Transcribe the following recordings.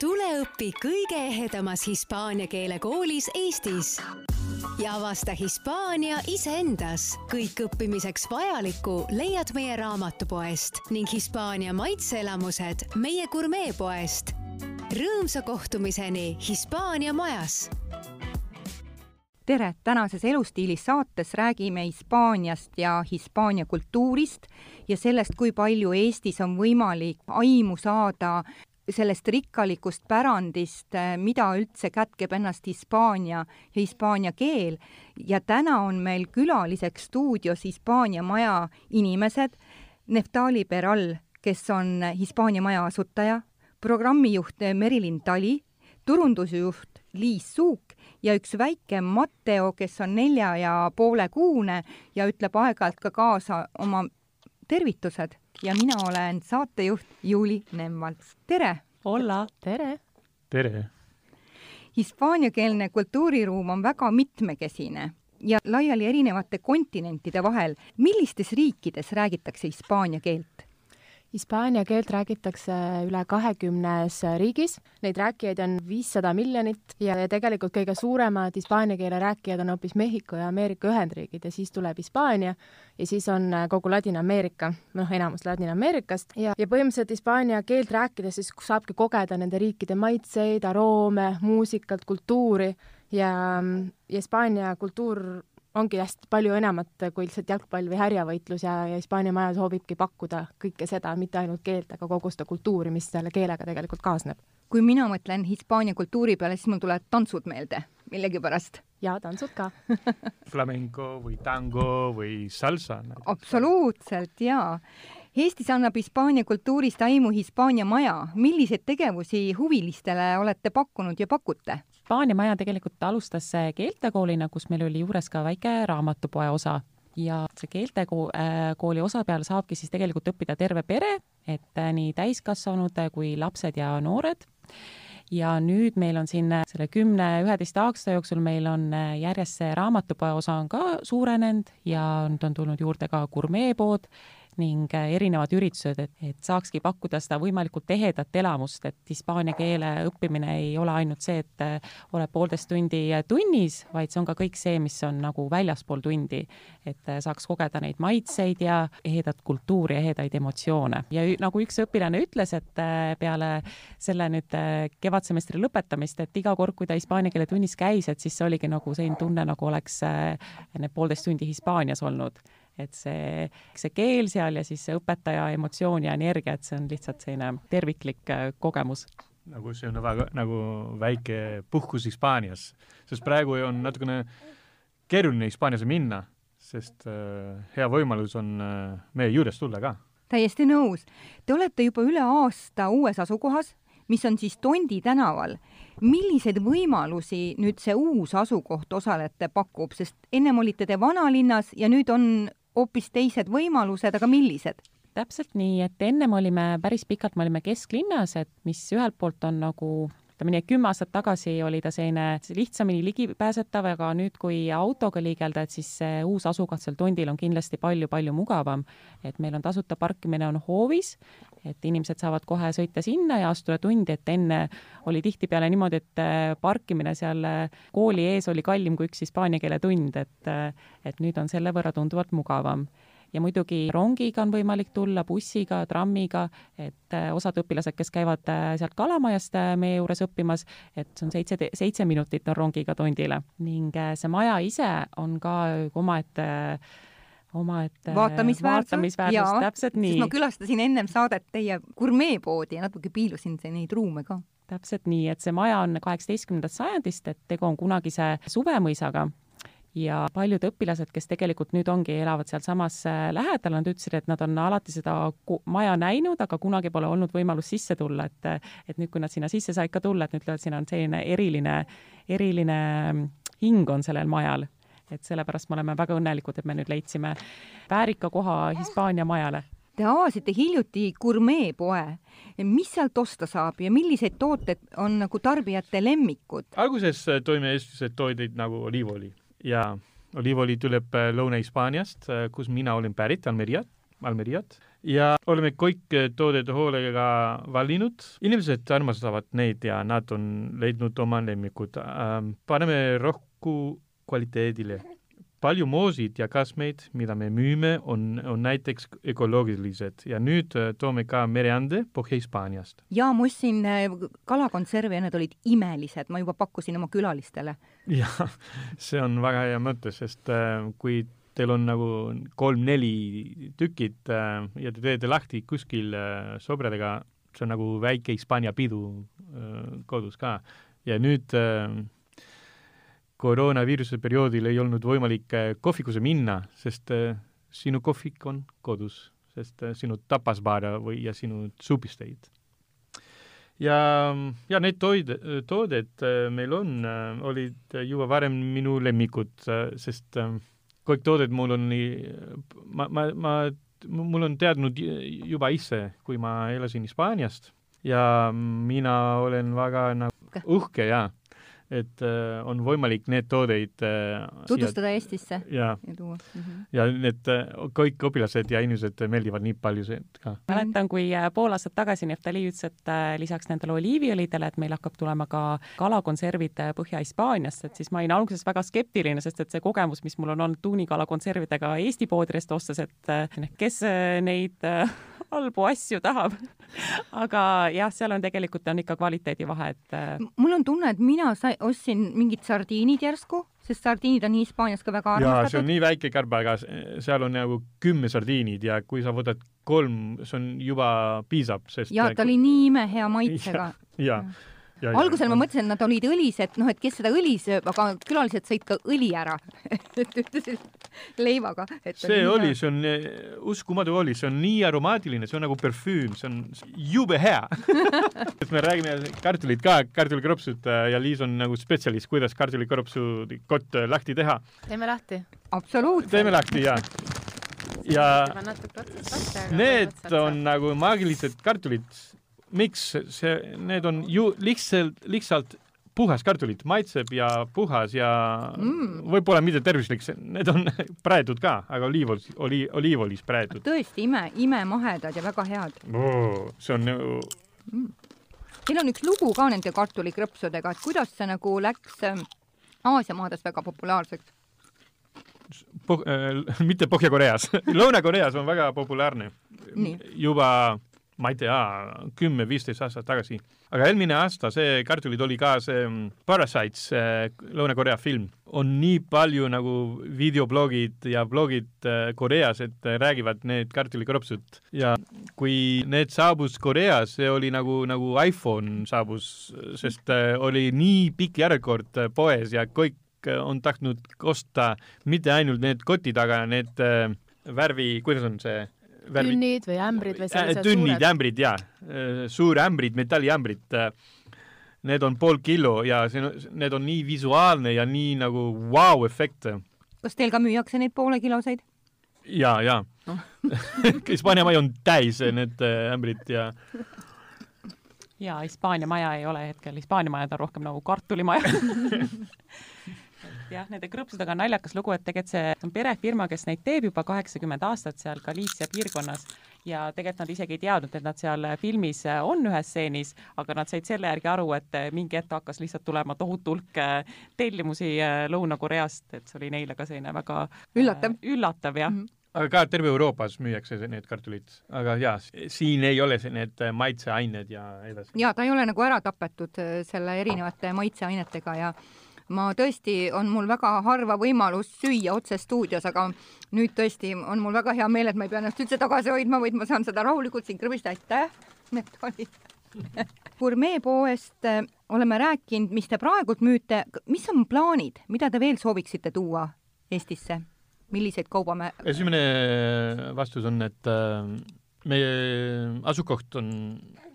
tule õpi kõige ehedamas hispaania keele koolis Eestis ja avasta Hispaania iseendas. kõik õppimiseks vajalikku leiad meie raamatupoest ning Hispaania maitseelamused meie gurmeepoest. rõõmsa kohtumiseni Hispaania majas tere, tänases Elustiilis saates räägime Hispaaniast ja Hispaania kultuurist ja sellest, kui palju Eestis on võimalik aimu saada sellest rikkalikust pärandist, mida üldse kätkeb ennast Hispaania ja hispaania keel. Ja täna on meil külaliseks stuudios Hispaania maja inimesed, Neftali Peral, kes on Hispaania maja asutaja, programmijuht Merilin Tali, turundusjuht Liis Suuk ja üks väike Matteo, kes on nelja ja poole kuune ja ütleb aeg-ajalt ka kaasa oma tervitused ja mina olen saatejuht Juuli Nemvalts. tere! Hola! tere! tere! hispaaniakeelne kultuuriruum on väga mitmekesine ja laiali erinevate kontinentide vahel. millistes riikides räägitakse hispaania keelt? Hispaania keelt räägitakse üle kahekümnes riigis, neid rääkijaid on viissada miljonit ja, tegelikult kõige suuremad hispaania keele rääkijad on hoopis Mehhiko ja Ameerika Ühendriigid ja siis tuleb Hispaania ja siis on kogu Ladina-Ameerika, noh, enamus Ladina-Ameerikast. Ja, ja põhimõtteliselt hispaania keelt rääkides siis saabki kogeda nende riikide maitseid, aroome, muusikat, kultuuri ja, ja Hispaania kultuur ongi hästi palju enamat kui lihtsalt jalgpall või härjavõitlus ja, ja Hispaania maja soovibki pakkuda kõike seda, mitte ainult keelt, aga kogu seda kultuuri, mis selle keelega tegelikult kaasneb. kui mina mõtlen Hispaania kultuuri peale, siis mul tulevad tantsud meelde millegipärast. ja tantsud ka Flamenco või tango või salsa. absoluutselt jaa Eestis annab Hispaania kultuurist aimu Hispaania maja. milliseid tegevusi huvilistele olete pakkunud ja pakute? Hispaania maja tegelikult alustas keeltekoolina, kus meil oli juures ka väike raamatupoe osa ja see keeltekooli osa peal saabki siis tegelikult õppida terve pere, et nii täiskasvanud kui lapsed ja noored ja nüüd meil on siin selle kümne-üheteist aasta jooksul meil on järjest see raamatupoe osa on ka suurenenud ja nüüd on tulnud juurde ka gurmeepood ning äh, erinevad üritused, et, et saakski pakkuda seda võimalikult ehedat elamust, et hispaania keele õppimine ei ole ainult see, et äh, oled poolteist tundi äh, tunnis, vaid see on ka kõik see, mis on nagu väljaspool tundi. et saaks kogeda neid maitseid ja ehedat kultuuri, ehedaid emotsioone. ja nagu üks õpilane ütles, et peale selle nüüd kevadsemestri lõpetamist, et iga kord, kui ta hispaania keele tunnis käis, et siis see oligi nagu selline tunne, nagu oleks need poolteist tundi Hispaanias olnud et see, see keel seal ja siis see õpetaja emotsioon ja energia, et see on lihtsalt selline terviklik äh, kogemus nagu see on väga nagu väike puhkus Hispaanias, sest praegu on natukene keeruline Hispaaniasse minna, sest äh, hea võimalus on äh, meie juures tulla ka. täiesti nõus. Te olete juba üle aasta uues asukohas, mis on siis Tondi tänaval. milliseid võimalusi nüüd see uus asukoht osalejate pakub, sest ennem olite te vanalinnas ja nüüd on hoopis teised võimalused, aga millised? täpselt nii, et ennem olime päris pikalt, me olime kesklinnas, et mis ühelt poolt on nagu ütleme nii, et kümme aastat tagasi oli ta selline lihtsamini ligipääsetav, aga nüüd, kui autoga liigelda, et siis see uus asukoht seal Tondil on kindlasti palju-palju mugavam. et meil on tasuta parkimine on hoovis, et inimesed saavad kohe sõita sinna ja astuda tundi, et enne oli tihtipeale niimoodi, et parkimine seal kooli ees oli kallim kui üks hispaania keele tund, et et nüüd on selle võrra tunduvalt mugavam. Ja muidugi rongiga on võimalik tulla, bussiga, trammiga, et äh, osad õpilased, kes käivad äh, sealt Kalamajast äh, meie juures õppimas, et see on seitse, seitse minutit on rongiga Tondile ning see maja ise on ka omaette omaette vaatamisväärsus, vaatamisväärsus, täpselt nii. ma külastasin ennem saadet teie gurmeepoodi ja natuke piilusin neid ruume ka. Täpselt nii, et see maja on kaheksateistkümnendast sajandist, et tegu on kunagise suvemõisaga. Ja paljud õpilased, kes tegelikult nüüd ongi, elavad sealsamas äh, lähedal, nad ütlesid, et nad on alati seda maja näinud, aga kunagi pole olnud võimalust sisse tulla, et et nüüd, kui nad sinna sisse said ka tulla, et nüüd ütlevad, siin on selline eriline, eriline mm, hing on sellel majal. Et sellepärast me oleme väga õnnelikud, et me nüüd leidsime väärika koha Hispaania majale Te avasite hiljuti gurmeepoe. mis sealt osta saab ja millised tooted on nagu tarbijate lemmikud? alguses äh, tõime eestlased toideid nagu oliivõli ja oliivõli tuleb äh, Lõuna-Hispaaniast, äh, kus mina olen pärit, Almeriat, Almeriat ja oleme kõik tooted hoolega valinud. inimesed armastavad neid ja nad on leidnud oma lemmikud ähm,. paneme rohku kvaliteedile palju moosid ja kasmeid, mida me müüme, on, on näiteks ökoloogilised ja nüüd äh, toome ka mereande Põhja-Hispaaniast. ja ma ostsin äh, kalakonserve ja need olid imelised, ma juba pakkusin oma külalistele. jah, see on väga hea mõte, sest äh, kui teil on nagu kolm-neli tükid äh, ja te teete lahti kuskil äh, sõpradega, see on nagu väike Hispaania pidu äh, kodus ka. ja nüüd äh, koroonaviiruse perioodil ei olnud võimalik äh, kohvikusse minna, sest äh, sinu kohvik on kodus, sest äh, sinu tapasbaar või, ja sinu supisteid. ja, ja need toid, tooted meil on, olid juba varem minu lemmikud, sest kõik tooted mul on nii, ma, ma, ma, mul on teadnud juba ise, kui ma elasin Hispaaniast. Ja mina olen väga nagu uhke. ja et äh, on võimalik need toodeid äh, tutvustada siia, Eestisse ja, ja tuua mm. -hmm. ja need äh, kõik õpilased ja inimesed meeldivad nii palju ka. mäletan, kui äh, pool aastat tagasi Neftali ütles, et äh, lisaks nendele oliiviõlidele, et meil hakkab tulema ka kalakonservid äh, Põhja-Hispaaniast, et siis ma olin alguses väga skeptiline, sest et see kogemus, mis mul on olnud tuunikalakonservidega Eesti poodidest ostes, et äh, kes äh, neid äh, halbu asju tahab aga jah, seal on tegelikult on ikka kvaliteedivahe, et äh, mul on tunne, et mina sai, ostsin mingid sardiinid järsku, sest sardiinid on Hispaanias ka väga armastatud. see on nii väike karp, aga seal on nagu kümme sardiinid ja kui sa võtad kolm, see on juba piisab, sest ja ta oli nii imehea maitsega. ja, ja algusel ma mõtlesin, et nad olid õlised, noh, et kes seda õli sööb, aga külalised sõid ka õli ära ütlesid leivaga. see oli, see on eh, uskumatu oli, see on nii aromaatiline, see on nagu parfüüm, see on jube hea et me räägime kartulid ka, kartulikropsud äh, ja Liis on nagu spetsialist, kuidas kartulikropsu kott äh, lahti teha. teeme lahti. absoluutselt. teeme lahti ja ja need on nagu maagilised kartulid miks see, need on ju lihtsalt, lihtsalt puhas kartulit, maitseb ja puhas ja mm. võib-olla mitte tervislik, need on praetud ka, aga oliivolis, oli, oliivolis praetud. tõesti, ime, imemahedad ja väga head oh,. see on ju mm.. Teil on üks lugu ka nende kartulikrõpsudega, et kuidas see nagu läks ähm, Aasia maades väga populaarseks? Poh- äh,, mitte Põhja-Koreas Lõuna-Koreas on väga populaarne. juba ma ei tea, kümme-viisteist aastat tagasi. aga eelmine aasta see kartulid oli ka see mm, Parasites, Lõuna-Korea film. on nii palju nagu videoblogid ja blogid äh, Koreas, et räägivad need kartulikropsud ja kui need saabus Koreas, see oli nagu, nagu iPhone saabus, sest äh, oli nii pikk järjekord äh, poes ja kõik on tahtnud osta mitte ainult need kotid, aga need värvi, kuidas on see värvid. tünnid või ämbrid või sellised äh, tünnid, suured? ämbrid jaa, äh, suurämbrid, metalliämbrid. Äh, need on pool kilo ja see, need on nii visuaalne ja nii nagu vau-efekt wow. kas teil ka müüakse neid poolekiloseid? ja, ja no. Hispaania mai on täis need ämbrid ja ja Hispaania maja ei ole hetkel, Hispaania majad on rohkem nagu kartulimaja jah, nende krõpsudega on naljakas lugu, et tegelikult see on perefirma, kes neid teeb juba kaheksakümmend aastat seal Galiitsia piirkonnas. Ja tegelikult nad isegi ei teadnud, et nad seal filmis on ühes stseenis, aga nad said selle järgi aru, et mingi hetk hakkas lihtsalt tulema tohutu hulk äh, tellimusi äh, Lõuna-Koreast, et see oli neile ka selline väga üllatav, äh, üllatav. jah. Mm. -hmm aga ka terve Euroopas müüakse need kartulid, aga jaa, siin ei ole see, need maitseained ja edasi. jaa, ta ei ole nagu ära tapetud selle erinevate maitseainetega ja ma tõesti, on mul väga harva võimalus süüa otse stuudios, aga nüüd tõesti on mul väga hea meel, et ma ei pea ennast üldse tagasi hoidma, vaid ma saan seda rahulikult siin krõbista, aitäh, need olid gurmeepoest äh, oleme rääkinud, mis te praegult müüte, mis on plaanid, mida te veel sooviksite tuua Eestisse, milliseid kauba me esimene vastus on, et äh, meie asukoht on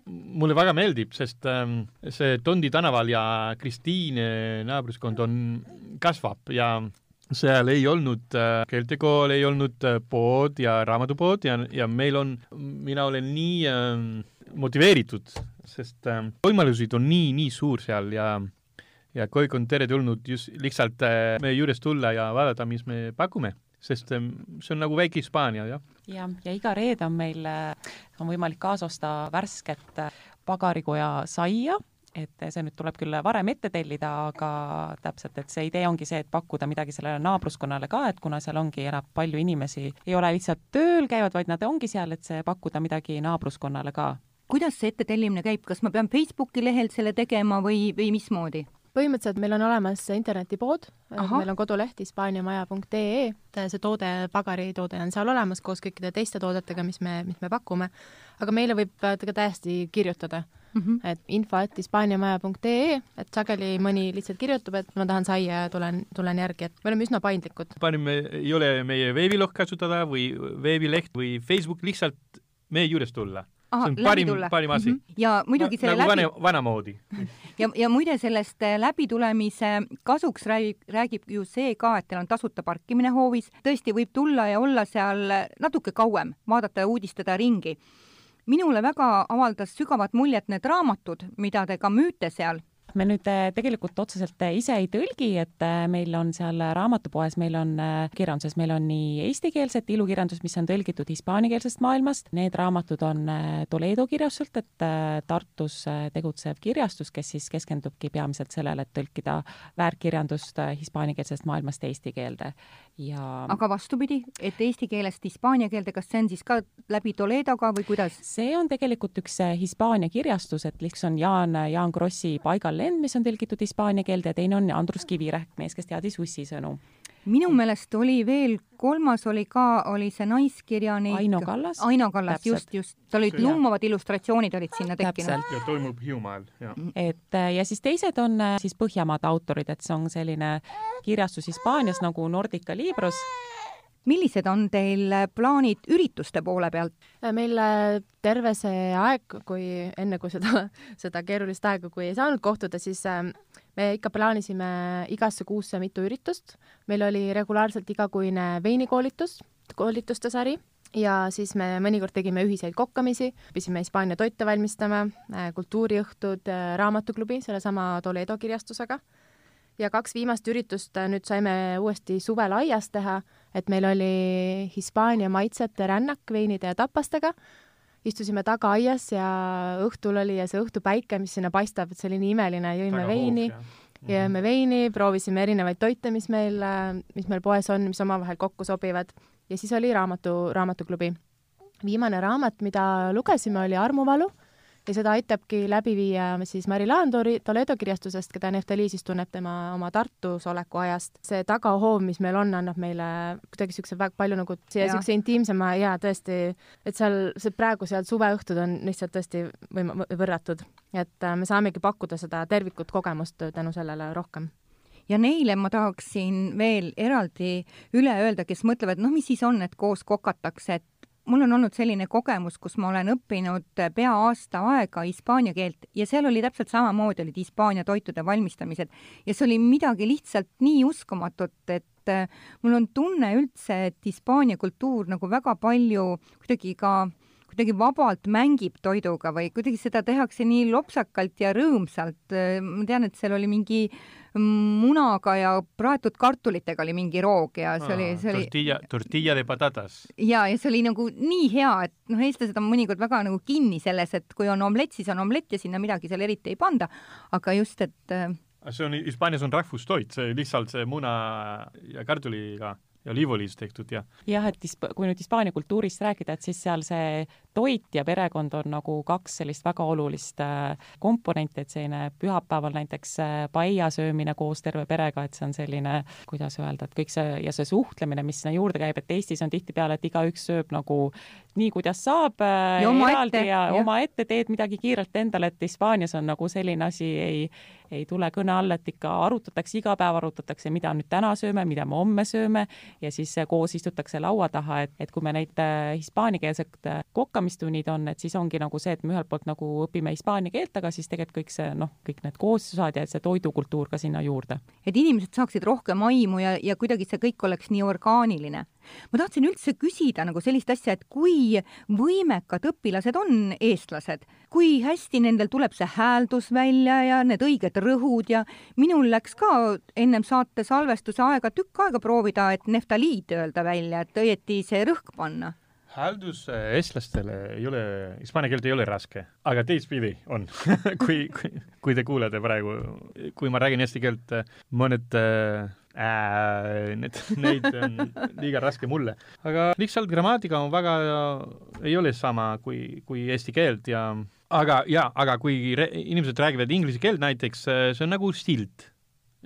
mulle väga meeldib, sest ähm, see Tondi tänaval ja Kristiine naabruskond on, kasvab ja seal ei olnud äh, keeltekool, ei olnud äh, pood ja raamatupood ja, ja meil on, mina olen nii äh, motiveeritud, sest äh, võimalused on nii, nii suur seal ja ja kõik on teretulnud just lihtsalt äh, meie juures tulla ja vaadata, mis me pakume sest ähm, see on nagu väike Hispaania, jah. jah, ja iga reede on meil, on võimalik kaasa osta värsket pagarikoja saia et see nüüd tuleb küll varem ette tellida, aga täpselt, et see idee ongi see, et pakkuda midagi sellele naabruskonnale ka, et kuna seal ongi, elab palju inimesi, ei ole lihtsalt tööl käivad, vaid nad ongi seal, et see pakkuda midagi naabruskonnale ka. kuidas see ettetellimine käib, kas ma pean Facebooki lehel selle tegema või, või mismoodi? Põhimõtteliselt meil on olemas internetipood, meil on koduleht hispaaniamaja.ee, see toode, pagaritoode on seal olemas koos kõikide teiste toodetega, mis me, mis me pakume, aga meile võib ka täiesti kirjutada. Mm, -hmm. et info et hispaaniamaja.ee, et sageli mõni lihtsalt kirjutab, et ma tahan saia ja tulen, tulen järgi, et me oleme üsna paindlikud. parim ei ole meie veebiloht kasutada või veebileht või Facebook, lihtsalt meie juures tulla Aha, see on parim, parim asi. Mm. -hmm. ja muidugi selle nagu läbi... vana, vanamoodi. Ja, ja muide, sellest äh, läbitulemise kasuks räägib, räägib ju see ka, et teil on tasuta parkimine hoovis, tõesti võib tulla ja olla seal natuke kauem, vaadata ja uudistada ringi. Minule väga avaldas sügavat muljet need raamatud, mida te ka müüte seal me nüüd äh, tegelikult otseselt äh, ise ei tõlgi, et äh, meil on seal raamatupoes, meil on kirjanduses, meil on nii eestikeelset ilukirjandust, mis on tõlgitud hispaaniakeelsest maailmast, need raamatud on Toledo kirjastuselt, et Tartus tegutsev kirjastus, kes siis keskendubki peamiselt sellele, et tõlkida väärkirjandust hispaaniakeelsest maailmast eesti keelde ja aga vastupidi, et eesti keelest hispaania keelde, kas see on siis ka läbi Toledoga või kuidas? see on tegelikult üks Hispaania kirjastus, et üks on Jaan, Jaan Krossi Paigal lend, mis on tõlgitud hispaania keelde ja teine on Andrus Kivirähk, mees, kes teadis ussisõnu minu meelest oli veel, kolmas oli ka, oli see naiskirjanik Aino Kallas. Aino Kallas, just, just. tal olid lummavad illustratsioonid olid sinna tekkinud. ja toimub Hiiumaal, jah. et ja siis teised on äh, siis Põhjamaade autorid, et see on selline kirjastus Hispaanias nagu Nordica Libros millised on teil plaanid ürituste poole pealt? meil äh, terve see aeg, kui enne kui seda, seda keerulist aega, kui ei saanud kohtuda, siis äh, me ikka plaanisime igasse kuusse mitu üritust. meil oli regulaarselt igakuine veinikoolitus, koolituste sari ja siis me mõnikord tegime ühiseid kokkamisi, pidime Hispaania toite valmistama, äh, kultuuriõhtud, raamatuklubi sellesama Toledo kirjastusega ja kaks viimast üritust äh, nüüd saime uuesti suvel aias teha, et meil oli Hispaania maitsete rännak veinide ja tapastega, istusime tagaaias ja õhtul oli ja see õhtupäike, mis sinna paistab, et see oli nii imeline, jõime Taga veini, jõime mhm. veini, proovisime erinevaid toite, mis meil, mis meil poes on, mis omavahel kokku sobivad. Ja siis oli raamatu, raamatuklubi. viimane raamat, mida lugesime, oli Armuvalu ja seda aitabki läbi viia siis Mari-Laan Toledo kirjastusest, keda Neftali siis tunneb tema oma Tartus oleku ajast. see tagahoov, mis meil on, annab meile kuidagi niisuguse väga palju nagu niisuguse intiimsema ja tõesti, et seal, see praegu seal suveõhtud on lihtsalt tõesti võim-, võrratud. et äh, me saamegi pakkuda seda tervikut kogemust tänu sellele rohkem ja neile ma tahaksin veel eraldi üle öelda, kes mõtlevad, noh, mis siis on, et koos kokatakse, et mul on olnud selline kogemus, kus ma olen õppinud pea aasta aega hispaania keelt ja seal oli täpselt samamoodi, olid Hispaania toitude valmistamised. Ja see oli midagi lihtsalt nii uskumatut, et äh, mul on tunne üldse, et Hispaania kultuur nagu väga palju kuidagi ka kuidagi vabalt mängib toiduga või kuidagi seda tehakse nii lopsakalt ja rõõmsalt. ma tean, et seal oli mingi munaga ja praetud kartulitega oli mingi roog ja see oli, see oli tortilla, tortilla de patatas. ja, ja see oli nagu nii hea, et noh, eestlased on mõnikord väga nagu kinni selles, et kui on omlett, siis on omlett ja sinna midagi seal eriti ei panda, aga just, et äh, see on, Hispaanias on rahvustoit, see lihtsalt see muna ja kartuliga ja oliivoliis tehtud ja. jah, et kui nüüd Hispaania kultuurist rääkida, et siis seal see toit ja perekond on nagu kaks sellist väga olulist äh, komponenti, et selline pühapäeval näiteks äh, paella söömine koos terve perega, et see on selline, kuidas öelda, et kõik see ja see suhtlemine, mis sinna juurde käib, et Eestis on tihtipeale, et igaüks sööb nagu nii, kuidas saab äh, ja ja, ja omaette teed midagi kiirelt endale, et Hispaanias on nagu selline asi ei, ei tule kõne alla, et ikka arutatakse, iga päev arutatakse, mida nüüd täna sööme, mida me homme sööme ja siis koos istutakse laua taha, et, et kui me neid hispaaniakeelset kokka hingamistunnid on, et siis ongi nagu see, et me ühelt poolt nagu õpime hispaania keelt, aga siis tegelikult kõik see noh, kõik need koostisosad ja see toidukultuur ka sinna juurde. et inimesed saaksid rohkem aimu ja, ja kuidagi see kõik oleks nii orgaaniline. ma tahtsin üldse küsida nagu sellist asja, et kui võimekad õpilased on eestlased, kui hästi nendel tuleb see hääldus välja ja need õiged rõhud ja minul läks ka ennem saate salvestuse aega tükk aega proovida, et neftaliit öelda välja, et õieti see rõhk panna hääldus eestlastele ei ole, hispaania keelt ei ole raske, aga teistpidi on kui, kui, kui te kuulete praegu, kui ma räägin eesti keelt, mõned äh, need, neid on liiga raske mulle. aga lihtsalt grammatika on väga, ei ole sama kui, kui eesti keelt ja aga jaa, aga kui re, inimesed räägivad inglise keelt näiteks, see on nagu silt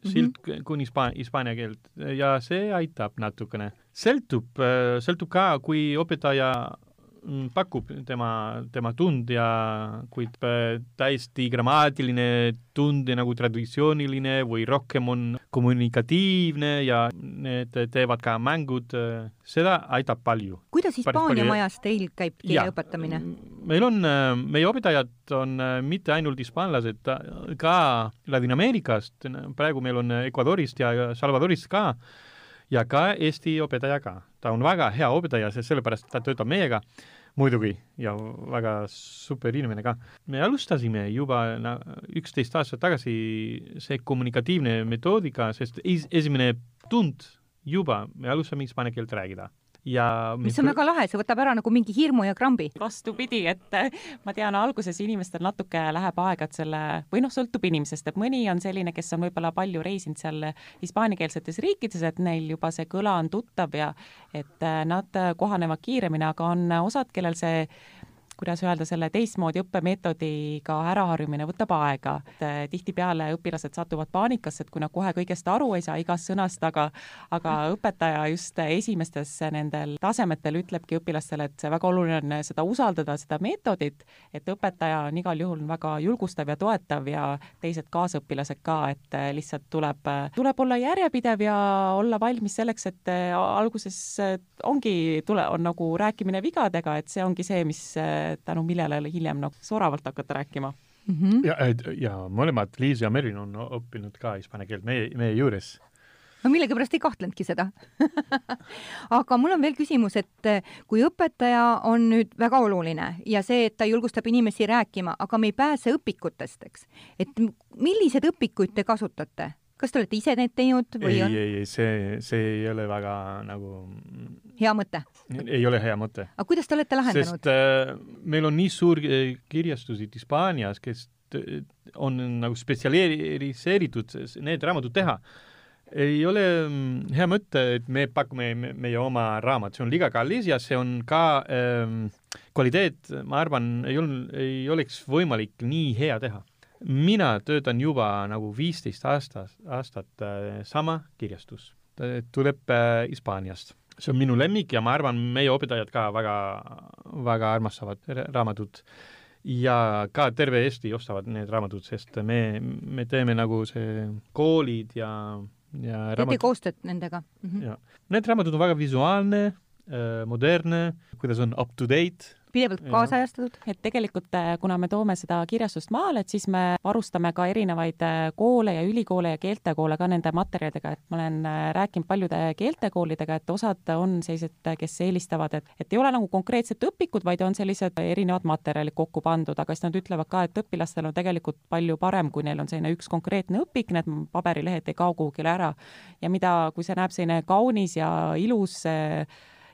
silt mm -hmm. kuni hispa-, hispaania keelt ja see aitab natukene. sõltub, sõltub ka, kui õpetaja pakub tema, tema tund ja kuid äh, täiesti grammaatiline tund nagu traditsiooniline või rohkem on kommunikatiivne ja need teevad ka mängud, äh, seda aitab palju. kuidas Hispaania majas teil käib keele õpetamine? meil on, meie õpetajad on mitte ainult hispaanlased, ka Ladina-Ameerikast, praegu meil on Ecuadorist ja Salvadorist ka, ja ka Eesti õpetaja ka. ta on väga hea õpetaja, sest sellepärast ta töötab meiega muidugi ja väga super inimene ka. me alustasime juba üksteist aastat tagasi see kommunikatiivne metoodika, sest es esimene tund juba me alustame hispaania keelt rääkida ja mis on väga lahe, see võtab ära nagu mingi hirmu ja krambi. vastupidi, et äh, ma tean, alguses inimestel natuke läheb aega, et selle, või noh, sõltub inimesest, et mõni on selline, kes on võib-olla palju reisinud seal hispaaniakeelsetes riikides, et neil juba see kõla on tuttav ja et äh, nad kohanevad kiiremini, aga on osad, kellel see kuidas öelda, selle teistmoodi õppemeetodiga äraharjumine võtab aega. et eh, tihtipeale õpilased satuvad paanikasse, et kui nad kohe kõigest aru ei saa igast sõnast, aga aga õpetaja just esimestes nendel tasemetel ütlebki õpilastele, et see väga oluline on seda usaldada, seda meetodit, et õpetaja on igal juhul väga julgustav ja toetav ja teised kaasõpilased ka, et eh, lihtsalt tuleb, tuleb olla järjepidev ja olla valmis selleks, et alguses ongi, tule, on nagu rääkimine vigadega, et see ongi see, mis tänu millele hiljem nagu soravalt hakata rääkima mm. -hmm. ja, ja mõlemad, Liis ja Merin on õppinud ka hispaania keelt meie, meie juures ma millegipärast ei kahtlenudki seda aga mul on veel küsimus, et eh, kui õpetaja on nüüd väga oluline ja see, et ta julgustab inimesi rääkima, aga me ei pääse õpikutest, eks, et milliseid õpikuid te kasutate? Kas te olete ise need teinud või ei on? ei, ei, see, see ei ole väga nagu hea mõte? ei ole hea mõte. aga kuidas te olete lahendanud? sest äh, meil on nii suur äh, kirjastusid Hispaanias, kes on nagu spetsialiseeritud need raamatud teha. ei ole mm, hea mõte, et me pakume meie oma raamat, see on liiga kallis ja see on ka ähm, kvaliteet, ma arvan, ei olnud, ei oleks võimalik nii hea teha mina töötan juba nagu viisteist aastat, aastat äh, sama kirjastus. tuleb äh, Hispaaniast. see on minu lemmik ja ma arvan, meie õpetajad ka väga, väga armastavad raamatut. ja ka terve Eesti ostavad need raamatud, sest me, me teeme nagu see koolid ja, ja teete koostööd nendega mm? -hmm. ja, need raamatud on väga visuaalne, äh, modernne, kuidas on up to date pidevalt kaasajastatud? et tegelikult, äh, kuna me toome seda kirjastust maale, et siis me varustame ka erinevaid äh, koole ja ülikoole ja keeltekoole ka nende materjalidega, et ma olen äh, rääkinud paljude keeltekoolidega, et osad on sellised, kes eelistavad, et, et ei ole nagu konkreetset õpikut, vaid on sellised erinevad materjalid kokku pandud, aga siis nad ütlevad ka, et õpilastel on tegelikult palju parem, kui neil on selline üks konkreetne õpik, need paberilehed ei kao kuhugile ära. ja mida, kui see näeb selline kaunis ja ilus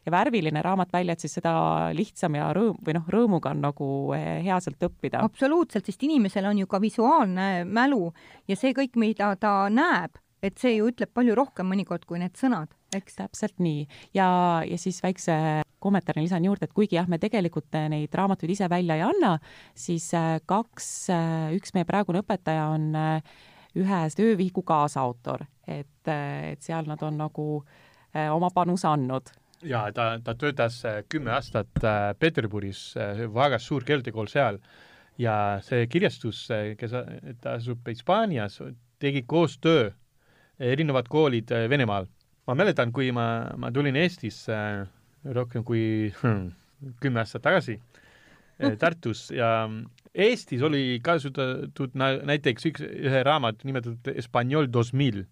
ja värviline raamat välja, et siis seda lihtsam ja rõõm või noh, rõõmuga on nagu eh, hea sealt õppida. absoluutselt, sest inimesel on ju ka visuaalne mälu ja see kõik, mida ta näeb, et see ju ütleb palju rohkem mõnikord kui need sõnad, eks? täpselt nii ja, ja siis väikse kommentaari lisan juurde, et kuigi jah, me tegelikult neid raamatuid ise välja ei anna, siis eh, kaks, eh, üks meie praegune õpetaja on ühe töövihiku kaasautor, et, et seal nad on nagu oma panuse andnud ja ta, ta töötas äh, kümme aastat äh, Peterburis, äh, väga suur keeltekool seal ja see kirjastus, kes, ta asub Hispaanias, tegi koostöö erinevad koolid Venemaal. ma mäletan, kui ma, ma tulin Eestisse rohkem kui hmm, kümme aastat tagasi Tartus ja Eestis oli kasutatud näiteks üks, ühe raamat nimetatud Espanol dos mil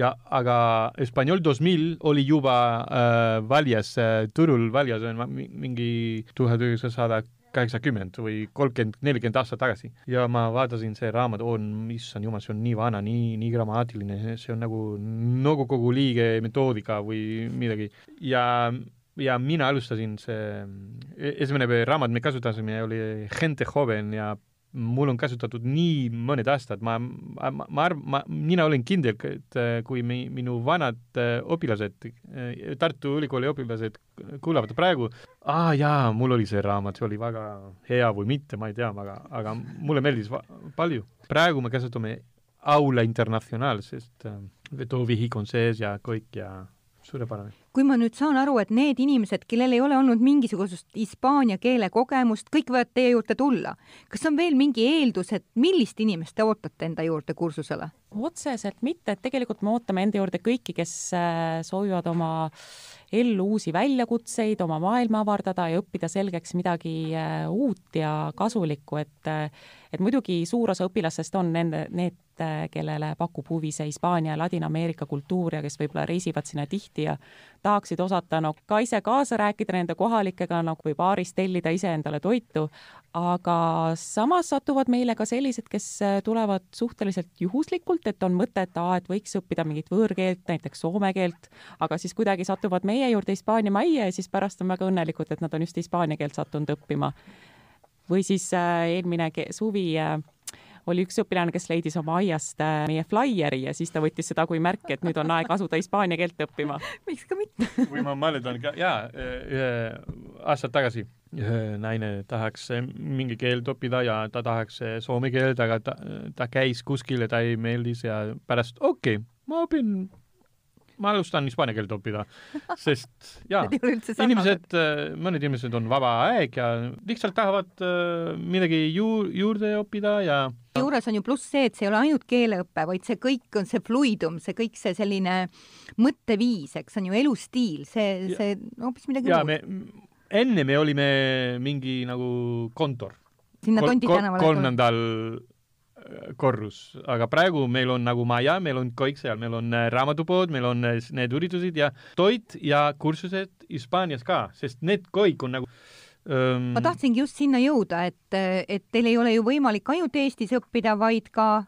ja aga Espanol dos mil oli juba äh, väljas äh,, turul väljas mingi tuhat üheksasada kaheksakümmend või kolmkümmend, nelikümmend aastat tagasi. ja ma vaatasin, see raamat on, issand jumal, see on nii vana, nii, nii grammaatiline, see on nagu nõukogu liige metoodika või midagi ja ja mina alustasin see, e-, esimene raamat, me kasutasime, oli Gente Joven ja mul on kasutatud nii mõned aastad, ma, ma, ma arv-, ma, mina olen kindel, et kui mi, minu vanad õpilased, Tartu Ülikooli õpilased kuulavad praegu, aa jaa, mul oli see raamat, see oli väga hea või mitte, ma ei tea, aga, aga mulle meeldis palju. praegu me kasutame Aula Internacional, sest äh, vetovihik on sees ja kõik ja suurepärane kui ma nüüd saan aru, et need inimesed, kellel ei ole olnud mingisugust hispaania keele kogemust, kõik võivad teie juurde tulla. kas on veel mingi eeldus, et millist inimest te ootate enda juurde kursusele? otseselt mitte, et tegelikult me ootame enda juurde kõiki, kes äh, soovivad oma ellu uusi väljakutseid, oma maailma avardada ja õppida selgeks midagi äh, uut ja kasulikku, et äh, et muidugi suur osa õpilastest on nende, need, kellele pakub huvi see Hispaania ja Ladina-Ameerika kultuur ja kes võib-olla reisivad sinna tihti ja tahaksid osata no ka ise kaasa rääkida nende kohalikega nagu või baaris tellida iseendale toitu, aga samas satuvad meile ka sellised, kes tulevad suhteliselt juhuslikult, et on mõte, et aa, et võiks õppida mingit võõrkeelt, näiteks soome keelt, aga siis kuidagi satuvad meie juurde Hispaania majja ja siis pärast on väga õnnelikud, et nad on just hispaania keelt sattunud õppima. Või siis äh, eelmine suvi äh, oli üks õpilane, kes leidis oma aiast äh, meie flaieri ja siis ta võttis seda kui märki, et nüüd on aeg asuda hispaania keelt õppima. miks ka mitte või ma mäletan ka, jaa, aastad tagasi naine tahaks mingi keelt õppida ja ta tahaks soome keelt, aga ta, ta käis kuskil ja ta ei meeldis ja pärast okei okay,, ma õpin ma alustan hispaania keelt õppida, sest jaa, inimesed, äh, mõned inimesed on vaba aeg ja lihtsalt tahavad äh, midagi ju-, juurde õppida ja juures on ju pluss see, et see ei ole ainult keeleõpe, vaid see kõik on see fluidum, see kõik see selline mõtteviis, eks on ju elustiil, see, see hoopis midagi ja, muud. enne me olime mingi nagu kontor. sinna Tondi tänavale. kolmandal korrus, aga praegu meil on nagu maja, meil on kõik seal, meil on äh, raamatupood, meil on äh, need üritused ja toit ja kursused Hispaanias ka, sest need kõik on nagu ähm... ma tahtsingi just sinna jõuda, et, et teil ei ole ju võimalik ainult Eestis õppida, vaid ka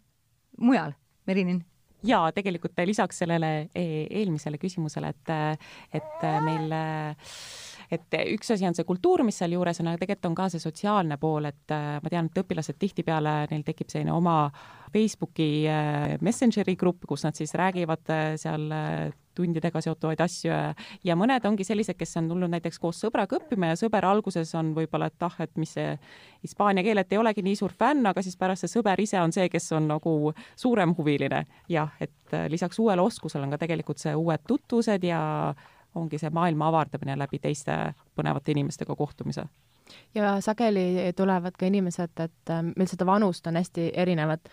mujal, Merinin? Jaa, tegelikult lisaks sellele e, eelmisele küsimusele, et, et meil äh, et üks asi on see kultuur, mis sealjuures on, aga tegelikult on ka see sotsiaalne pool, et äh, ma tean, et õpilased tihtipeale, neil tekib selline oma Facebooki äh, Messengeri grupp, kus nad siis räägivad äh, seal tundidega seotuvaid asju ja mõned ongi sellised, kes on tulnud näiteks koos sõbraga õppima ja sõber alguses on võib-olla, et ah, et mis see hispaania keel, et ei olegi nii suur fänn, aga siis pärast see sõber ise on see, kes on nagu suurem huviline. jah, et lisaks uuele oskusele on ka tegelikult see uued tutvused ja ongi see maailma avardamine läbi teiste põnevate inimestega kohtumise. ja sageli tulevad ka inimesed, et äh, meil seda vanust on hästi erinevat,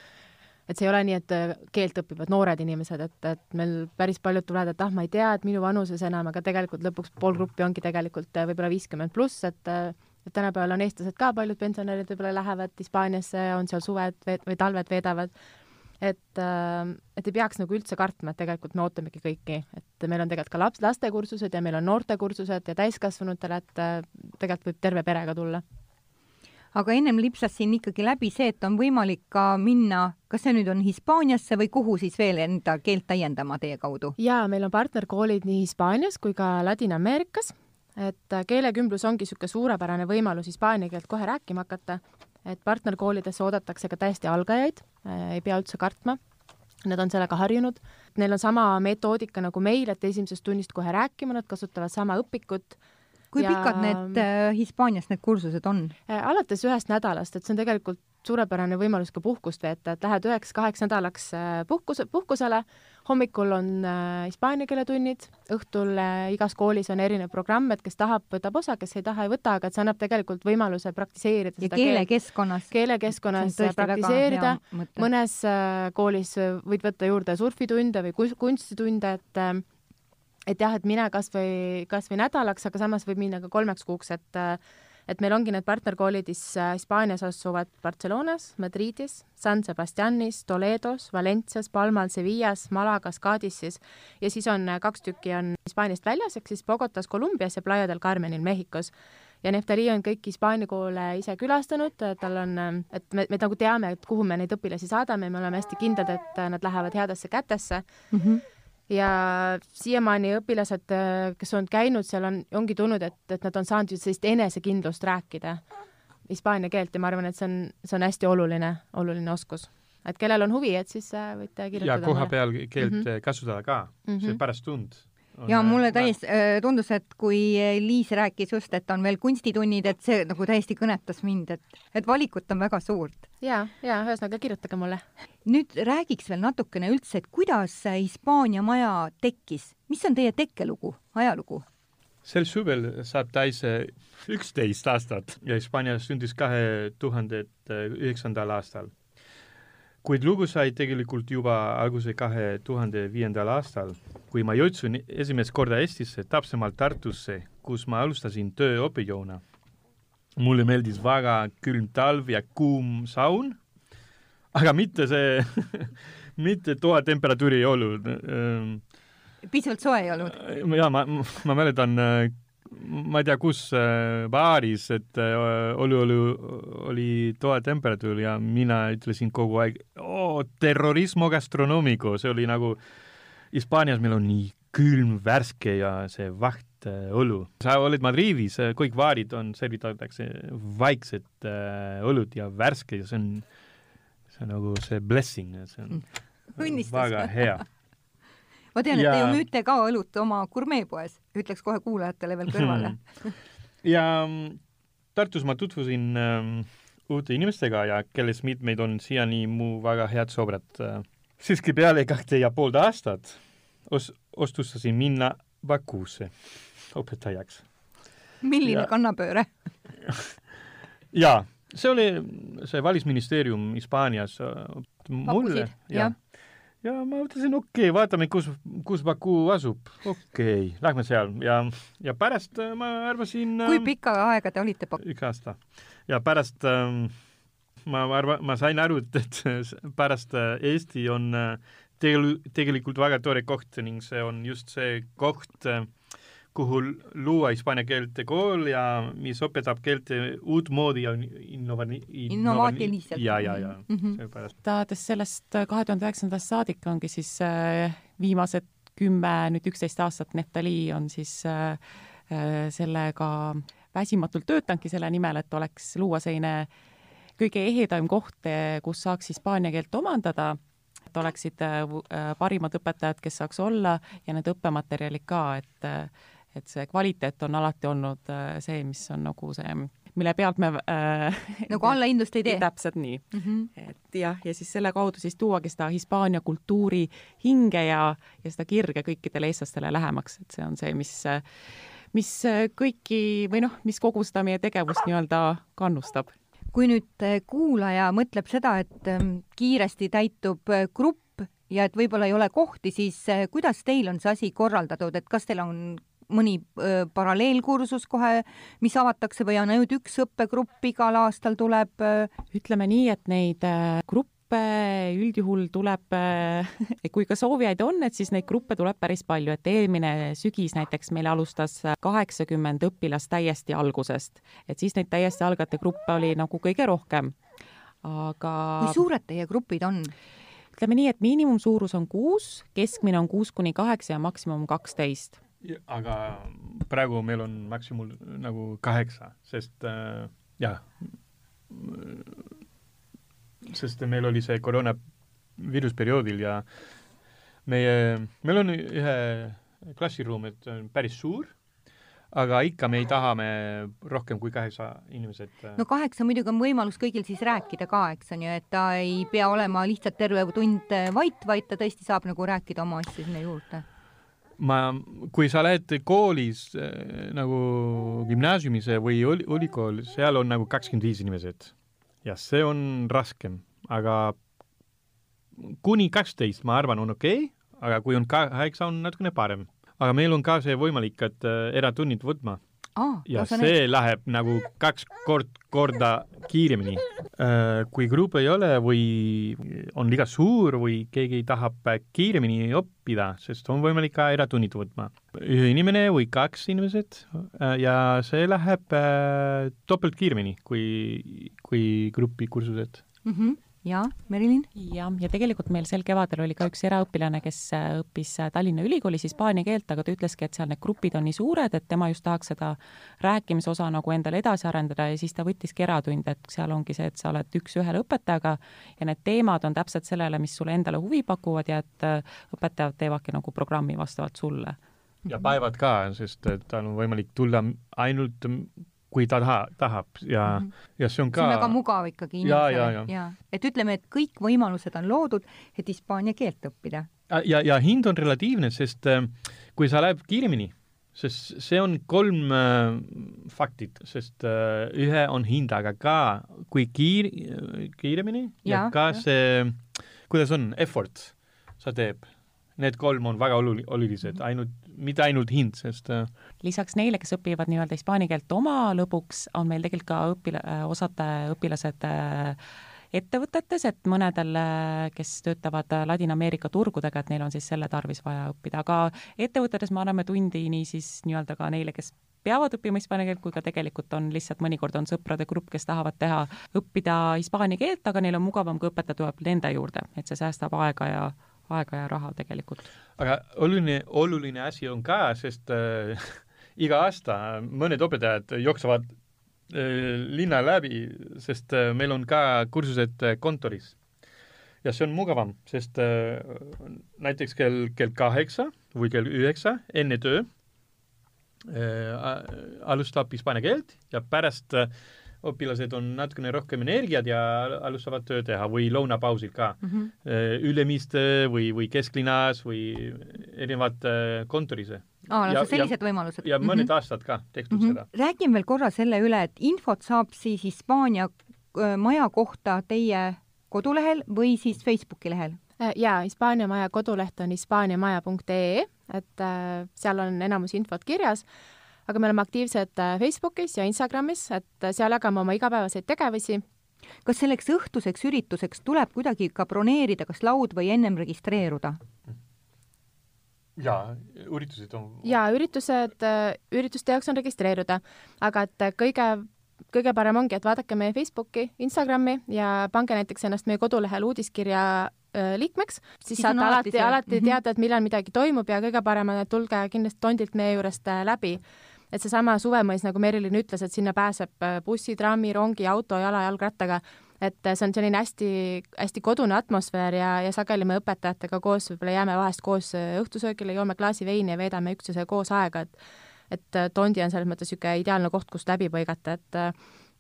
et see ei ole nii, et äh, keelt õpivad noored inimesed, et, et meil päris paljud tulevad, et ah, ma ei tea, et minu vanuses enam, aga tegelikult lõpuks pool gruppi ongi tegelikult äh, võib-olla viiskümmend pluss, et et tänapäeval on eestlased ka, paljud pensionärid võib-olla lähevad Hispaaniasse, on seal suved või talved veedavad et, äh, et ei peaks nagu üldse kartma, et tegelikult me ootamegi kõiki, et meil on tegelikult ka laps, lastekursused ja meil on noortekursused ja täiskasvanutele, et äh, tegelikult võib terve perega tulla. Aga ennem lipsas siin ikkagi läbi see, et on võimalik ka minna, kas see nüüd on Hispaaniasse või kuhu siis veel enda keelt täiendama teie kaudu? jaa, meil on partnerkoolid nii Hispaanias kui ka Ladina-Ameerikas, et äh, keelekümblus ongi niisugune suurepärane võimalus hispaania keelt kohe rääkima hakata et partnerkoolidesse oodatakse ka täiesti algajaid, äh, ei pea üldse kartma, nad on sellega harjunud, neil on sama metoodika nagu meil, et esimesest tunnist kohe rääkima, nad kasutavad sama õpikut. kui ja... pikad need äh, Hispaanias need kursused on äh,? alates ühest nädalast, et see on tegelikult suurepärane võimalus ka puhkust veeta, et lähed üheks-kaheks nädalaks äh, puhkus, puhkusele, hommikul on äh, hispaania keele tunnid, õhtul äh, igas koolis on erinev programm, et kes tahab, võtab osa, kes ei taha, ei võta, aga et see annab tegelikult võimaluse praktiseerida ja keelekeskkonnas. keelekeskkonnas praktiseerida, mõnes koolis võid võtta juurde surfitunde või kunstitunde, et et jah, et mine kas või, kas või nädalaks, aga samas võib minna ka kolmeks kuuks, et et meil ongi need partnerkoolid Hispaanias asuvad Barcelonas, Madridis, San Sebastianis, Toledos, Valencias, Palmal, Sevillas, Malagas, Cadizis ja siis on kaks tükki on Hispaaniast väljas, ehk siis Bogotas, Kolumbias ja Playa del Carmenil Mehhikos ja Neftali on kõik Hispaania koole ise külastanud, tal on, et me, me nagu teame, et kuhu me neid õpilasi saadame, me oleme hästi kindlad, et nad lähevad headesse kätesse mm. -hmm. Ja siiamaani õpilased, kes on käinud seal, on, ongi tulnud, et, et nad on saanud sellist enesekindlust rääkida hispaania keelt ja ma arvan, et see on, see on hästi oluline, oluline oskus. et kellel on huvi, et siis äh, võite kirjutada. ja koha peal keelt mm -hmm. kasutada ka mm, -hmm. see pärast tund ja mulle täiesti äh, tundus, et kui Liis rääkis just, et on veel kunstitunnid, et see nagu täiesti kõnetas mind, et, et valikut on väga suurt. ja, ja ühesõnaga kirjutage mulle. nüüd räägiks veel natukene üldse, et kuidas Hispaania maja tekkis, mis on teie tekkelugu, ajalugu? sel suvel saab täis äh, üksteist aastat ja Hispaania sündis kahe tuhande üheksandal aastal kuid lugu sai tegelikult juba alguse kahe tuhande viiendal aastal, kui ma jõudsin esimest korda Eestisse, täpsemalt Tartusse, kus ma alustasin töö õppejõuna. mulle meeldis väga külm talv ja kuum saun, aga mitte see mitte toatemperatuuri ei olnud. piisavalt soe ei olnud? jaa, ma, ma mäletan ma ei tea, kus äh, baaris, et äh, oli, oli, oli toatemperatuur ja mina ütlesin kogu aeg, oo, terrorismo gastronomico, see oli nagu, Hispaanias meil on nii külm, värske ja see vaht äh, õlu. sa oled Madridis, kõik baarid on, servitatakse vaikset äh, õlut ja värske ja see on, see on nagu see blessing, see on Õnnistus. väga hea ma tean, et ja... te ju müüte ka õlut oma gurmeepoes, ütleks kohe kuulajatele veel kõrvale ja mm, Tartus ma tutvusin ähm, uute inimestega ja kellest mitmeid on siiani mu väga head sõbrad. Äh. siiski peale kahte ja poolt aastat os-, otsustasin minna Bakuusse õpetajaks. milline ja... kannapööre jaa, see oli see välisministeerium Hispaanias äh, mulle, jah ja ma mõtlesin, okei okay,, vaatame, kus, kus Baku asub. okei okay,, lähme seal ja, ja pärast äh, ma arvasin kui ähm, pikka aega te olite Baku? üks aasta. ja pärast ähm, ma arva-, ma sain aru, et, et pärast äh, Eesti on äh, tegel-, tegelikult väga tore koht ning see on just see koht äh,, kuhu luua hispaania keelte kool ja mis õpetab keelte uutmoodi ja innova-, innovaatiliselt. ja, ja, ja mm -hmm. seepärast. alates sellest äh, kahe tuhande üheksandast saadik ongi siis äh, viimased kümme, nüüd üksteist aastat Neftali on siis äh, sellega väsimatult töötanudki selle nimel, et oleks, luua selline kõige ehedaim koht, äh, kus saaks hispaania keelt omandada et oleksid parimad õpetajad, kes saaks olla ja need õppematerjalid ka, et et see kvaliteet on alati olnud äh, see, mis on nagu see, mille pealt me äh, nagu allahindlust ei tee? täpselt nii mm. -hmm. et jah, ja siis selle kaudu siis tuuagi seda Hispaania kultuuri hinge ja, ja seda kirge kõikidele eestlastele lähemaks, et see on see, mis mis kõiki või noh, mis kogu seda meie tegevust nii-öelda kannustab kui nüüd äh, kuulaja mõtleb seda, et ähm, kiiresti täitub äh, grupp ja et võib-olla ei ole kohti, siis kuidas teil on see asi korraldatud, et kas teil on mõni öö, paralleelkursus kohe, mis avatakse või on ainult üks õppegrupp igal aastal tuleb? ütleme nii, et neid gruppe üldjuhul tuleb, kui ka soovijaid on, et siis neid gruppe tuleb päris palju, et eelmine sügis näiteks meil alustas kaheksakümmend õpilast täiesti algusest, et siis neid täiesti algajate gruppe oli nagu kõige rohkem. aga kui suured teie grupid on? ütleme nii, et miinimumsuurus on kuus, keskmine on kuus kuni kaheksa ja maksimum kaksteist aga praegu meil on maksimum nagu kaheksa, sest äh, jah, sest meil oli see koroona viirusperioodil ja meie, meil on ühe klassiruum, et on päris suur, aga ikka me ei taha me rohkem kui kaheksa inimesed. Äh. no kaheksa muidugi on võimalus kõigil siis rääkida ka, eks on ju, et ta ei pea olema lihtsalt terve tund vait, vaid ta tõesti saab nagu rääkida oma asju sinna juurde ma, kui sa lähed koolis äh, nagu gümnaasiumis või ülikool, seal on nagu kakskümmend viis inimesed. ja see on raskem, aga kuni kaksteist, ma arvan, on okei okay,, aga kui on kaheksa, on natukene parem. aga meil on ka see võimalik, et äh, eratunnid võtma aa, ja see läheb nagu kaks kord, korda kiiremini. kui grupp ei ole või on liiga suur või keegi tahab kiiremini õppida, sest on võimalik ka eratunnid võtma. ühe inimene või kaks inimesed äh, ja see läheb äh, topelt kiiremini kui, kui grupikursused mm. -hmm ja Merilin? jah, ja tegelikult meil sel kevadel oli ka üks eraõpilane, kes äh, õppis äh, Tallinna Ülikoolis hispaania keelt, aga ta ütleski, et seal need grupid on nii suured, et tema just tahaks seda rääkimise osa nagu endale edasi arendada ja siis ta võttiski eratunde, et seal ongi see, et sa oled üks-ühele õpetajaga ja need teemad on täpselt sellele, mis sulle endale huvi pakuvad ja et äh, õpetajad teevadki nagu programmi vastavalt sulle ja päevad ka, sest tal on võimalik tulla ainult kui ta taha, tahab ja mm, -hmm. ja see on ka see on väga mugav ikkagi inimesele. ja, et ütleme, et kõik võimalused on loodud, et hispaania keelt õppida. ja, ja hind on relatiivne, sest äh, kui sa läheb kiiremini, sest see on kolm äh, faktit, sest äh, ühe on hind, aga ka kui kiir, kiiremini ja, ja ka ja. see, kuidas on, effort sa teeb need kolm on väga oluli-, olulised, mhm. ainult, mitte ainult hind, sest äh, lisaks neile, kes õpivad nii-öelda hispaania keelt oma lõbuks, on meil tegelikult ka õpila-, äh, osad õpilased äh, ettevõtetes, et mõnedel, kes töötavad Ladina-Ameerika turgudega, et neil on siis selle tarvis vaja õppida, aga ettevõtetes me anname tundi nii siis nii-öelda ka neile, kes peavad õppima hispaania keelt, kui ka tegelikult on lihtsalt mõnikord on sõprade grupp, kes tahavad teha, õppida hispaania keelt, aga neil on mugavam, kui õpetaja tuleb nende juurde, et see säästab aega ja aega ja raha tegelikult. aga oluline, oluline asi on ka, sest äh, iga aasta mõned õpetajad jooksevad äh, linna läbi, sest äh, meil on ka kursused äh, kontoris. ja see on mugavam, sest äh, näiteks kell, kell kaheksa või kell üheksa enne töö äh, alustab hispaania keelt ja pärast äh, õpilased on natukene rohkem energiat ja alustavad tööd teha või lõunapausil ka mm. -hmm. Ülemiste või, või kesklinnas või erinevad äh, kontoris. aa, no sellised ja, võimalused. ja mõned mm -hmm. aastad ka tehtud mm -hmm. seda. räägin veel korra selle üle, et infot saab siis Hispaania äh, maja kohta teie kodulehel või siis Facebooki lehel? jaa, Hispaania maja koduleht on hispaaniamaja.ee, et äh, seal on enamus infot kirjas aga me oleme aktiivsed äh, Facebookis ja Instagramis, et äh, seal jagame oma igapäevaseid tegevusi. kas selleks õhtuseks ürituseks tuleb kuidagi ka broneerida kas laud või ennem registreeruda? jaa, üritused on jaa, üritused, äh, ürituste jaoks on registreeruda, aga et kõige kõige parem ongi, et vaadake meie Facebooki, Instagrami ja pange näiteks ennast meie kodulehel uudiskirja liikmeks, siis, siis saate alati, alati mhm. teada, et millal midagi toimub ja kõige parem on, et tulge kindlasti tondilt meie juurest läbi et seesama Suvemõis, nagu Merilin ütles, et sinna pääseb äh, bussi, trammi, rongi, auto, jala, jalgrattaga, et äh, see on selline hästi, hästi kodune atmosfäär ja, ja sageli me õpetajatega koos võib-olla jääme vahest koos äh, õhtusöögile, joome klaasi veini ja veedame üksteisega koos aega, et et Tondi on selles mõttes niisugune ideaalne koht, kust läbi põigata, et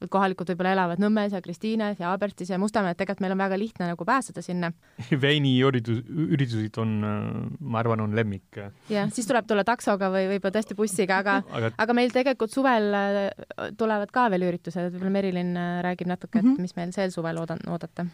kohalikud võib-olla elavad Nõmmes ja Kristiines ja Abertis ja Mustamäel, et tegelikult meil on väga lihtne nagu pääseda sinna. veiniüritus, üritusid on, ma arvan, on lemmik. jah, siis tuleb tulla taksoga või võib-olla tõesti bussiga, aga aga, aga meil tegelikult suvel äh, tulevad ka veel üritused, võib-olla Merilin äh, räägib natuke, et -hmm. mis meil sel suvel oodan-, oodata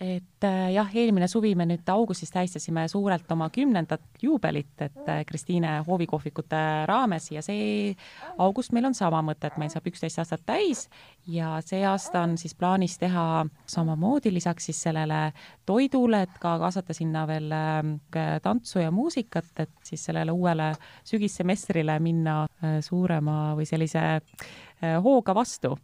et äh, jah, eelmine suvi me nüüd augustis tähistasime suurelt oma kümnendat juubelit, et äh, Kristiine hoovikohvikute raames ja see august meil on sama mõte, et meil saab üksteist aastat täis ja see aasta on siis plaanis teha samamoodi lisaks siis sellele toidule, et ka kaasata sinna veel äh, tantsu ja muusikat, et siis sellele uuele sügissemestrile minna suurema või sellise hooga vastu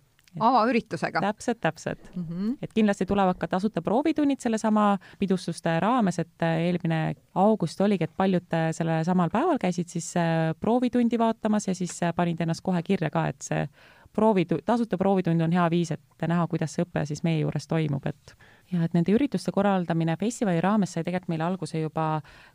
avaüritusega. täpselt, täpselt mm. -hmm. et kindlasti tulevad ka tasuta proovitunnid sellesama pidustuste raames, et äh, eelmine august oligi, et paljud äh, sellel samal päeval käisid siis äh, proovitundi vaatamas ja siis panid ennast kohe kirja ka, et see proovitu-, tasuta proovitund on hea viis, et näha, kuidas see õpe siis meie juures toimub, et ja et nende ürituste korraldamine festivali raames sai tegelikult meil alguse juba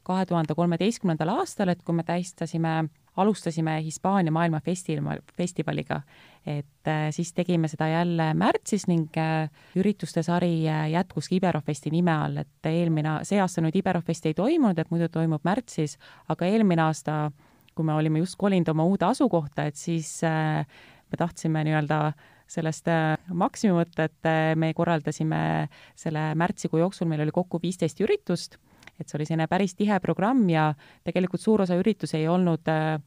kahe tuhande kolmeteistkümnendal aastal, et kui me tähistasime alustasime Hispaania maailmafestival, festivaliga, et äh, siis tegime seda jälle märtsis ning äh, ürituste sari äh, jätkuski Iberofesti nime all, et eelmine, see aasta nüüd Iberofesti ei toimunud, et muidu toimub märtsis, aga eelmine aasta, kui me olime just kolinud oma uude asukohta, et siis me tahtsime nii-öelda sellest maksimumi võtta, et me korraldasime selle märtsikuu jooksul, meil oli kokku viisteist üritust et see oli selline päris tihe programm ja tegelikult suur osa üritusi ei olnud äh,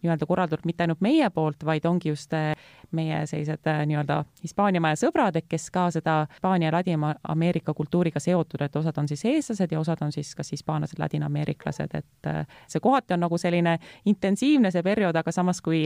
nii-öelda korraldatud mitte ainult meie poolt, vaid ongi just äh, meie sellised äh, nii-öelda Hispaania maja sõbrad, et kes ka seda Hispaania ja Ladina-Ameerika kultuuriga seotud, et osad on siis eestlased ja osad on siis kas hispaanlased, ladinaameeriklased, et see kohati on nagu selline intensiivne see periood, aga samas kui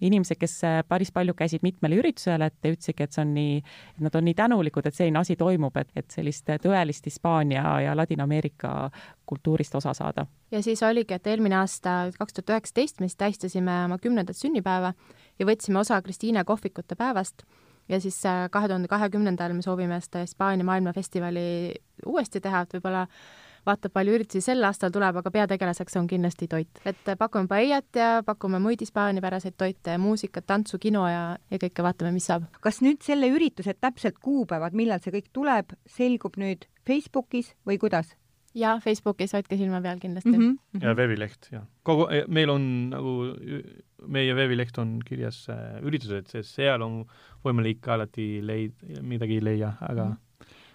inimesed, kes päris palju käisid mitmel üritusel, et ütlesidki, et see on nii, nad on nii tänulikud, et selline asi toimub, et, et sellist tõelist Hispaania ja Ladina-Ameerika kultuurist osa saada. ja siis oligi, et eelmine aasta, kaks tuhat üheksateist, me siis tähistasime oma kümnendat sünnipäeva ja võtsime osa Kristiine kohvikute päevast ja siis äh, kahe tuhande kahekümnendal me soovime seda Hispaania maailmafestivali uuesti teha, et võib-olla vaatab, palju üritusi sel aastal tuleb, aga peategelaseks on kindlasti toit. et pakume paellat ja pakume muid hispaaniapäraseid toite, muusikat, tantsu, kino ja, ja kõike vaatame, mis saab. kas nüüd selle ürituse täpsed kuupäevad, millal see kõik tuleb, selgub nüüd Facebookis või kuidas? Ja Facebookis hoidke silma peal kindlasti mm. -hmm. ja veebileht ja kogu, meil on nagu, meie veebileht on kirjas äh, üritused, sest seal on võimalik alati leid-, midagi leia, aga mm -hmm.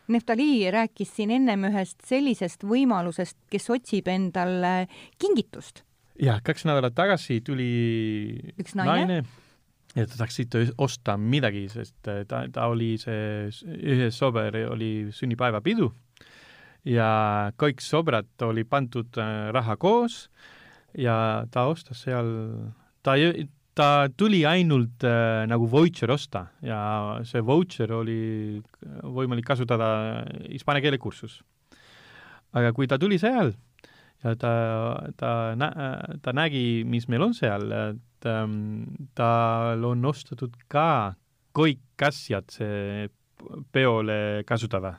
Neftali rääkis siin ennem ühest sellisest võimalusest, kes otsib endale kingitust. jah, kaks nädalat tagasi tuli üks naine, naine ja ta tahaks siit osta midagi, sest äh, ta, ta oli see, ühes sõber oli sünnipäevapidu ja kõik sõbrad oli pandud äh, raha koos ja ta ostas seal, ta, ta tuli ainult äh, nagu vautšer osta ja see vautšer oli võimalik kasutada hispaania keele kursus. aga kui ta tuli seal ja ta, ta nä-, ta nägi, mis meil on seal, et ähm, tal on ostetud ka kõik asjad see peole kasutada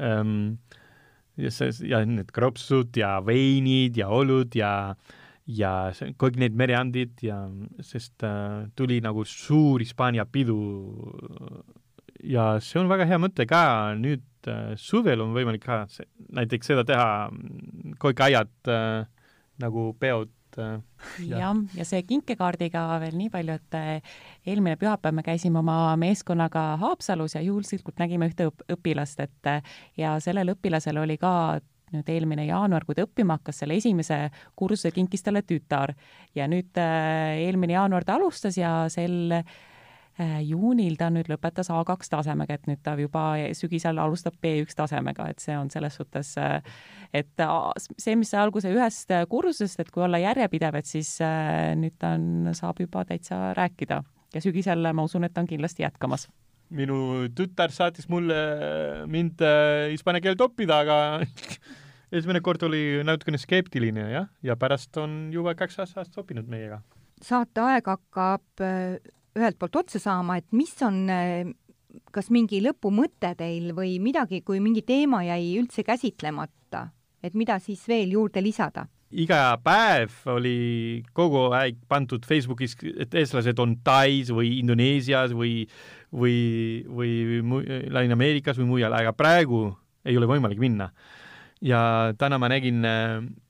ähm, ja see ja need kropsud ja veinid ja olud ja ja see, kõik need mereandid ja sest äh, tuli nagu suur Hispaania pidu. Ja see on väga hea mõte ka. Nüüd äh, suvel on võimalik ka see, näiteks seda teha, kõik aiad äh, nagu peod et äh, jah, ja see kinkekaardiga veel nii palju, et äh, eelmine pühapäev me käisime oma meeskonnaga Haapsalus ja juhuslikult nägime ühte õpilast, et äh, ja sellel õpilasel oli ka nüüd eelmine jaanuar, kui ta õppima hakkas, selle esimese kursuse kinkis talle tütar. Ja nüüd eelmine jaanuar ta alustas ja sel juunil ta nüüd lõpetas A2 tasemega, et nüüd ta juba sügisel alustab B1 tasemega, et see on selles suhtes, äh, et see, mis sai alguse ühest kursusest, et kui olla järjepidev, et siis äh, nüüd ta on, saab juba täitsa rääkida ja sügisel ma usun, et ta on kindlasti jätkamas minu tütar saatis mulle mind hispaania keelt õppida, aga esimene kord oli natukene skeptiline jah, ja pärast on juba kaks aastat õppinud meiega. saateaeg hakkab ühelt poolt otsa saama, et mis on kas mingi lõpumõte teil või midagi, kui mingi teema jäi üldse käsitlemata, et mida siis veel juurde lisada? iga päev oli kogu aeg pandud Facebookis, et eestlased on Tais või Indoneesias või, või, või Ladina-Ameerikas või mujal, aga praegu ei ole võimalik minna. ja täna ma nägin,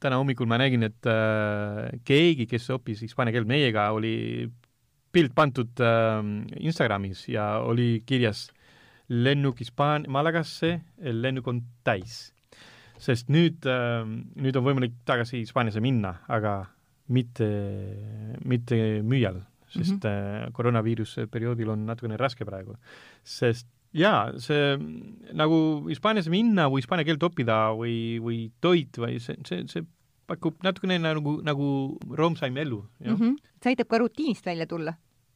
täna hommikul ma nägin, et äh, keegi, kes õppis hispaania keelt meiega, oli pilt pandud äh, Instagramis ja oli kirjas lennuk Hispaania, Malagasse, lennuk on täis. sest nüüd äh,, nüüd on võimalik tagasi Hispaaniasse minna, aga mitte, mitte müüjal, sest mm -hmm. koroonaviiruse perioodil on natukene raske praegu. sest jaa, see nagu Hispaaniasse minna või hispaania keelt õppida või, või toit või see, see, see pakub natukene nagu, nagu roomsaim elu, jah mm. -hmm. see aitab ka rutiinist välja tulla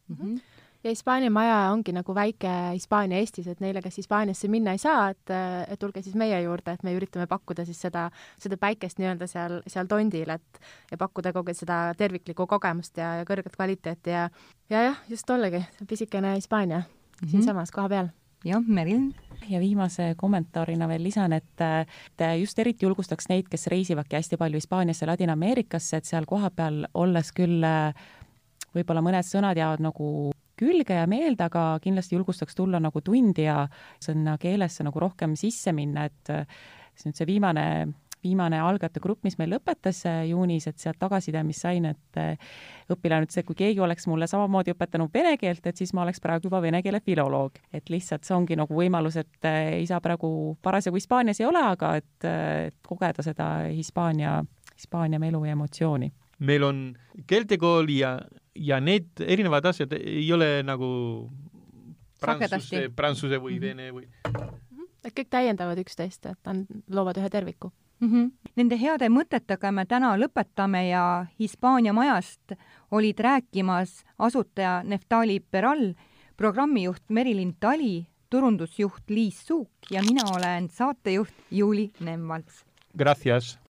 mm. -hmm ja Hispaania maja ongi nagu väike Hispaania Eestis, et neile, kes Hispaaniasse minna ei saa, et, et tulge siis meie juurde, et me üritame pakkuda siis seda, seda päikest nii-öelda seal, seal tondil, et ja pakkuda kogu seda terviklikku kogemust ja, ja kõrget kvaliteeti ja ja jah, just ollegi, pisikene Hispaania mm -hmm. siinsamas kohapeal jah, Merilin? ja viimase kommentaarina veel lisan, et just eriti julgustaks neid, kes reisivadki hästi palju Hispaaniasse, Ladina-Ameerikasse, et seal kohapeal olles küll võib-olla mõned sõnad jäävad nagu külge ja meelde, aga kindlasti julgustaks tulla nagu tundi ja sinna keelesse nagu rohkem sisse minna, et siis nüüd see viimane viimane algajate grupp, mis meil lõpetas äh, juunis, et sealt tagasiside, mis sain, et äh, õpilane ütles, et kui keegi oleks mulle samamoodi õpetanud vene keelt, et siis ma oleks praegu juba vene keele filoloog. et lihtsalt see ongi nagu võimalus, et äh, isa praegu parasjagu Hispaanias ei ole, aga et, et kogeda seda Hispaania, Hispaania melu ja emotsiooni meil on keeltekool ja, ja need erinevad asjad ei ole nagu prantsuse, prantsuse või mm -hmm. vene või et kõik täiendavad üksteist, et on, loovad ühe terviku mm. -hmm. Nende heade mõtetega me täna lõpetame ja Hispaania majast olid rääkimas asutaja Neftali Peral, programmijuht Merilin Tali, turundusjuht Liis Suuk ja mina olen saatejuht Juuli Nemvalts. Gracias